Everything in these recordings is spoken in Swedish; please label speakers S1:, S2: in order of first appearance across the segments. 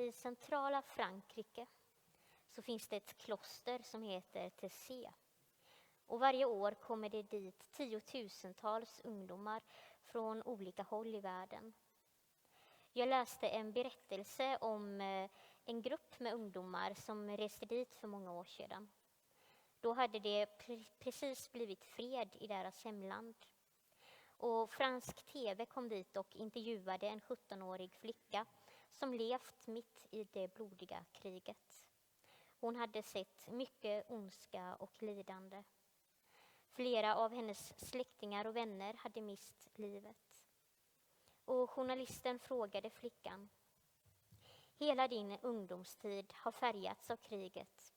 S1: I centrala Frankrike så finns det ett kloster som heter Tessé. Och varje år kommer det dit tiotusentals ungdomar från olika håll i världen. Jag läste en berättelse om eh, en grupp med ungdomar som reste dit för många år sedan. Då hade det precis blivit fred i deras hemland. Och fransk tv kom dit och intervjuade en 17-årig flicka som levt mitt i det blodiga kriget. Hon hade sett mycket ondska och lidande. Flera av hennes släktingar och vänner hade mist livet. Och journalisten frågade flickan. Hela din ungdomstid har färgats av kriget.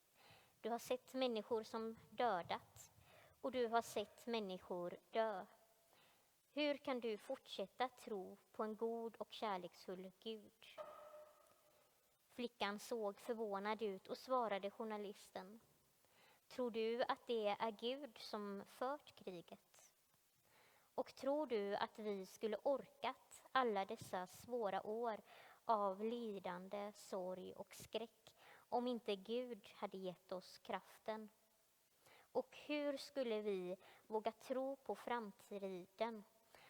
S1: Du har sett människor som dödat och du har sett människor dö. Hur kan du fortsätta tro på en god och kärleksfull Gud? Flickan såg förvånad ut och svarade journalisten. Tror du att det är Gud som fört kriget? Och tror du att vi skulle orkat alla dessa svåra år av lidande, sorg och skräck om inte Gud hade gett oss kraften? Och hur skulle vi våga tro på framtiden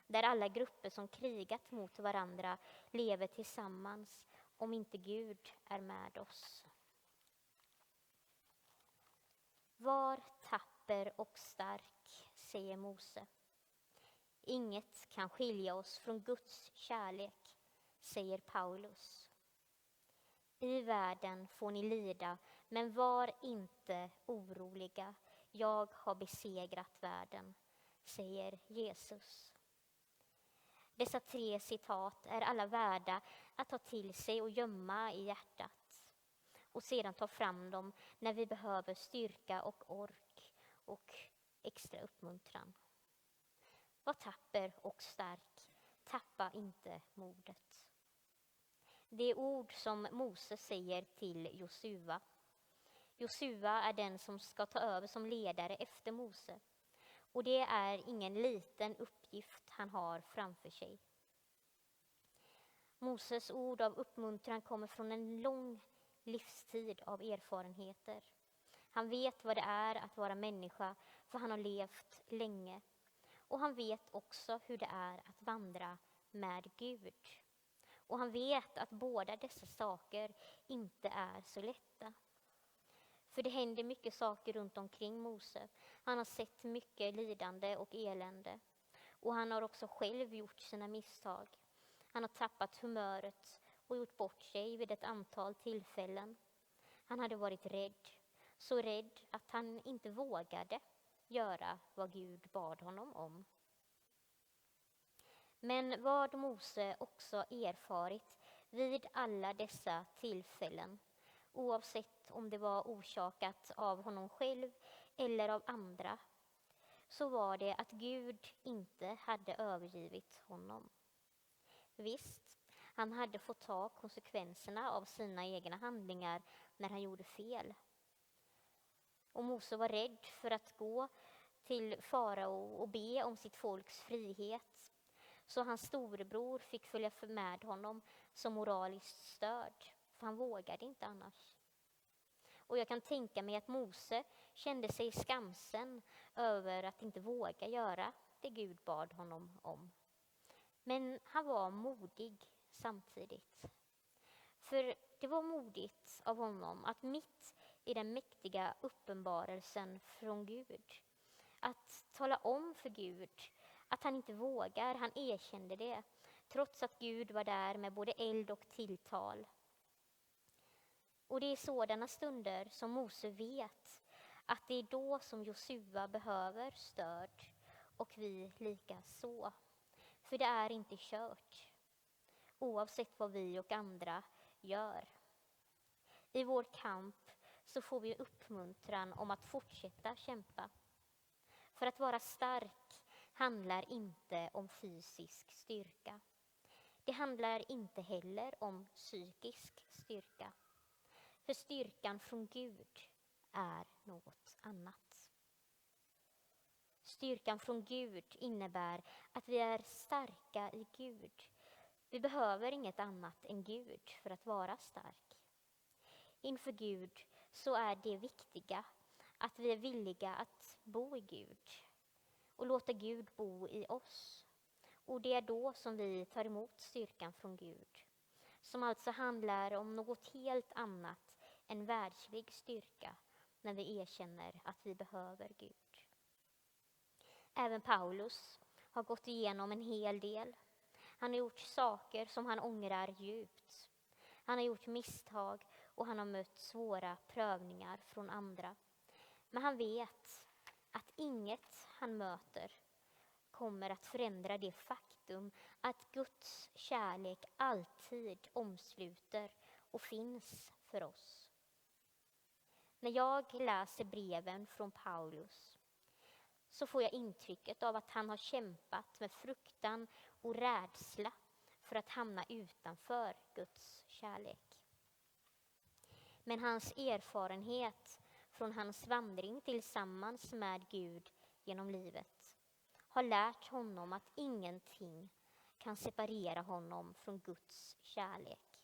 S1: där alla grupper som krigat mot varandra lever tillsammans om inte Gud är med oss? Var tapper och stark, säger Mose. Inget kan skilja oss från Guds kärlek, säger Paulus. I världen får ni lida, men var inte oroliga. Jag har besegrat världen, säger Jesus. Dessa tre citat är alla värda att ta till sig och gömma i hjärtat och sedan ta fram dem när vi behöver styrka och ork och extra uppmuntran. Var tapper och stark, tappa inte modet. Det är ord som Mose säger till Josua. Josua är den som ska ta över som ledare efter Mose. Och det är ingen liten uppgift han har framför sig. Moses ord av uppmuntran kommer från en lång livstid av erfarenheter. Han vet vad det är att vara människa, för han har levt länge. Och han vet också hur det är att vandra med Gud. Och han vet att båda dessa saker inte är så lätta. För det händer mycket saker runt omkring Mose. Han har sett mycket lidande och elände. Och han har också själv gjort sina misstag. Han har tappat humöret och gjort bort sig vid ett antal tillfällen. Han hade varit rädd, så rädd att han inte vågade göra vad Gud bad honom om. Men vad Mose också erfarit vid alla dessa tillfällen, oavsett om det var orsakat av honom själv eller av andra, så var det att Gud inte hade övergivit honom. Visst, han hade fått ta konsekvenserna av sina egna handlingar när han gjorde fel. Och Mose var rädd för att gå till farao och be om sitt folks frihet. Så hans storebror fick följa med honom som moraliskt stöd, för han vågade inte annars. Och jag kan tänka mig att Mose kände sig skamsen över att inte våga göra det Gud bad honom om. Men han var modig samtidigt. För det var modigt av honom att mitt i den mäktiga uppenbarelsen från Gud, att tala om för Gud att han inte vågar, han erkände det, trots att Gud var där med både eld och tilltal. Och det är sådana stunder som Mose vet att det är då som Josua behöver stöd och vi lika så. För det är inte kört oavsett vad vi och andra gör. I vår kamp så får vi uppmuntran om att fortsätta kämpa. För att vara stark handlar inte om fysisk styrka. Det handlar inte heller om psykisk styrka. För styrkan från Gud är något annat. Styrkan från Gud innebär att vi är starka i Gud Vi behöver inget annat än Gud för att vara stark. Inför Gud så är det viktiga att vi är villiga att bo i Gud och låta Gud bo i oss. Och det är då som vi tar emot styrkan från Gud, som alltså handlar om något helt annat en världslig styrka när vi erkänner att vi behöver Gud. Även Paulus har gått igenom en hel del. Han har gjort saker som han ångrar djupt. Han har gjort misstag och han har mött svåra prövningar från andra. Men han vet att inget han möter kommer att förändra det faktum att Guds kärlek alltid omsluter och finns för oss. När jag läser breven från Paulus så får jag intrycket av att han har kämpat med fruktan och rädsla för att hamna utanför Guds kärlek. Men hans erfarenhet från hans vandring tillsammans med Gud genom livet har lärt honom att ingenting kan separera honom från Guds kärlek.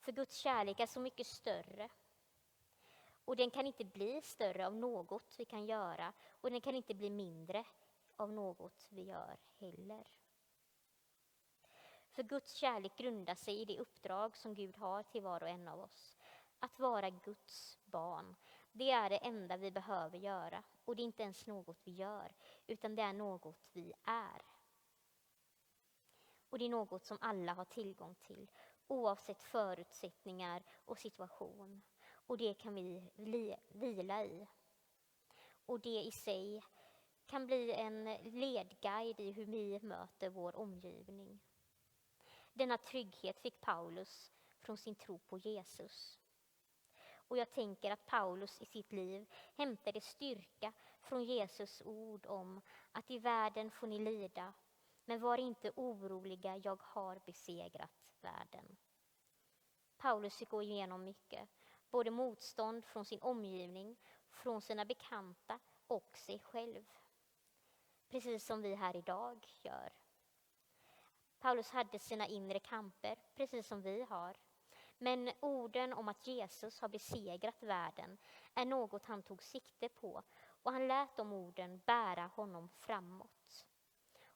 S1: För Guds kärlek är så mycket större. Och den kan inte bli större av något vi kan göra och den kan inte bli mindre av något vi gör heller. För Guds kärlek grundar sig i det uppdrag som Gud har till var och en av oss. Att vara Guds barn, det är det enda vi behöver göra. Och det är inte ens något vi gör, utan det är något vi är. Och det är något som alla har tillgång till, oavsett förutsättningar och situation. Och det kan vi vila i. Och det i sig kan bli en ledguide i hur vi möter vår omgivning. Denna trygghet fick Paulus från sin tro på Jesus. Och jag tänker att Paulus i sitt liv hämtade styrka från Jesus ord om att i världen får ni lida, men var inte oroliga, jag har besegrat världen. Paulus fick gå igenom mycket, både motstånd från sin omgivning, från sina bekanta och sig själv. Precis som vi här idag gör. Paulus hade sina inre kamper, precis som vi har. Men orden om att Jesus har besegrat världen är något han tog sikte på och han lät de orden bära honom framåt.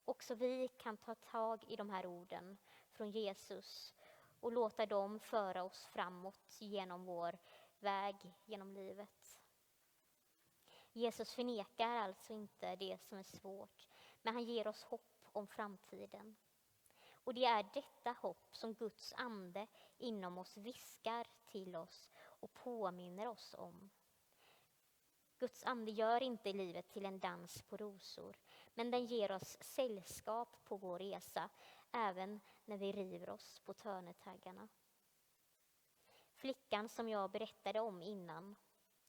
S1: Också vi kan ta tag i de här orden från Jesus och låta dem föra oss framåt genom vår väg genom livet. Jesus förnekar alltså inte det som är svårt, men han ger oss hopp om framtiden. Och det är detta hopp som Guds ande inom oss viskar till oss och påminner oss om. Guds ande gör inte livet till en dans på rosor, men den ger oss sällskap på vår resa, även när vi river oss på törnetaggarna. Flickan som jag berättade om innan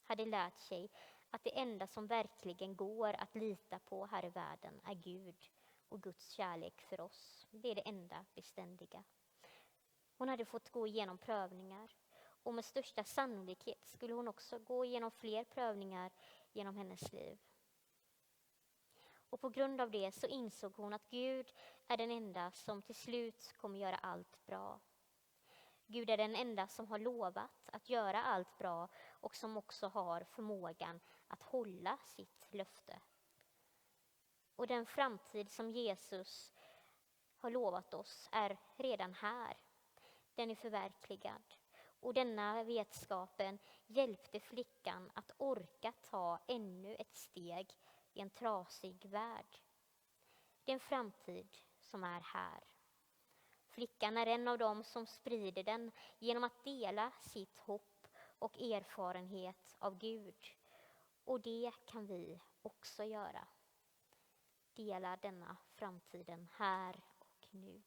S1: hade lärt sig att det enda som verkligen går att lita på här i världen är Gud och Guds kärlek för oss. Det är det enda beständiga. Hon hade fått gå igenom prövningar och med största sannolikhet skulle hon också gå igenom fler prövningar genom hennes liv. Och på grund av det så insåg hon att Gud är den enda som till slut kommer göra allt bra. Gud är den enda som har lovat att göra allt bra och som också har förmågan att hålla sitt löfte. Och den framtid som Jesus har lovat oss är redan här. Den är förverkligad. Och denna vetskapen hjälpte flickan att orka ta ännu ett steg i en trasig värld. Det är en framtid som är här. Flickan är en av dem som sprider den genom att dela sitt hopp och erfarenhet av Gud. Och det kan vi också göra. Dela denna framtiden här och nu.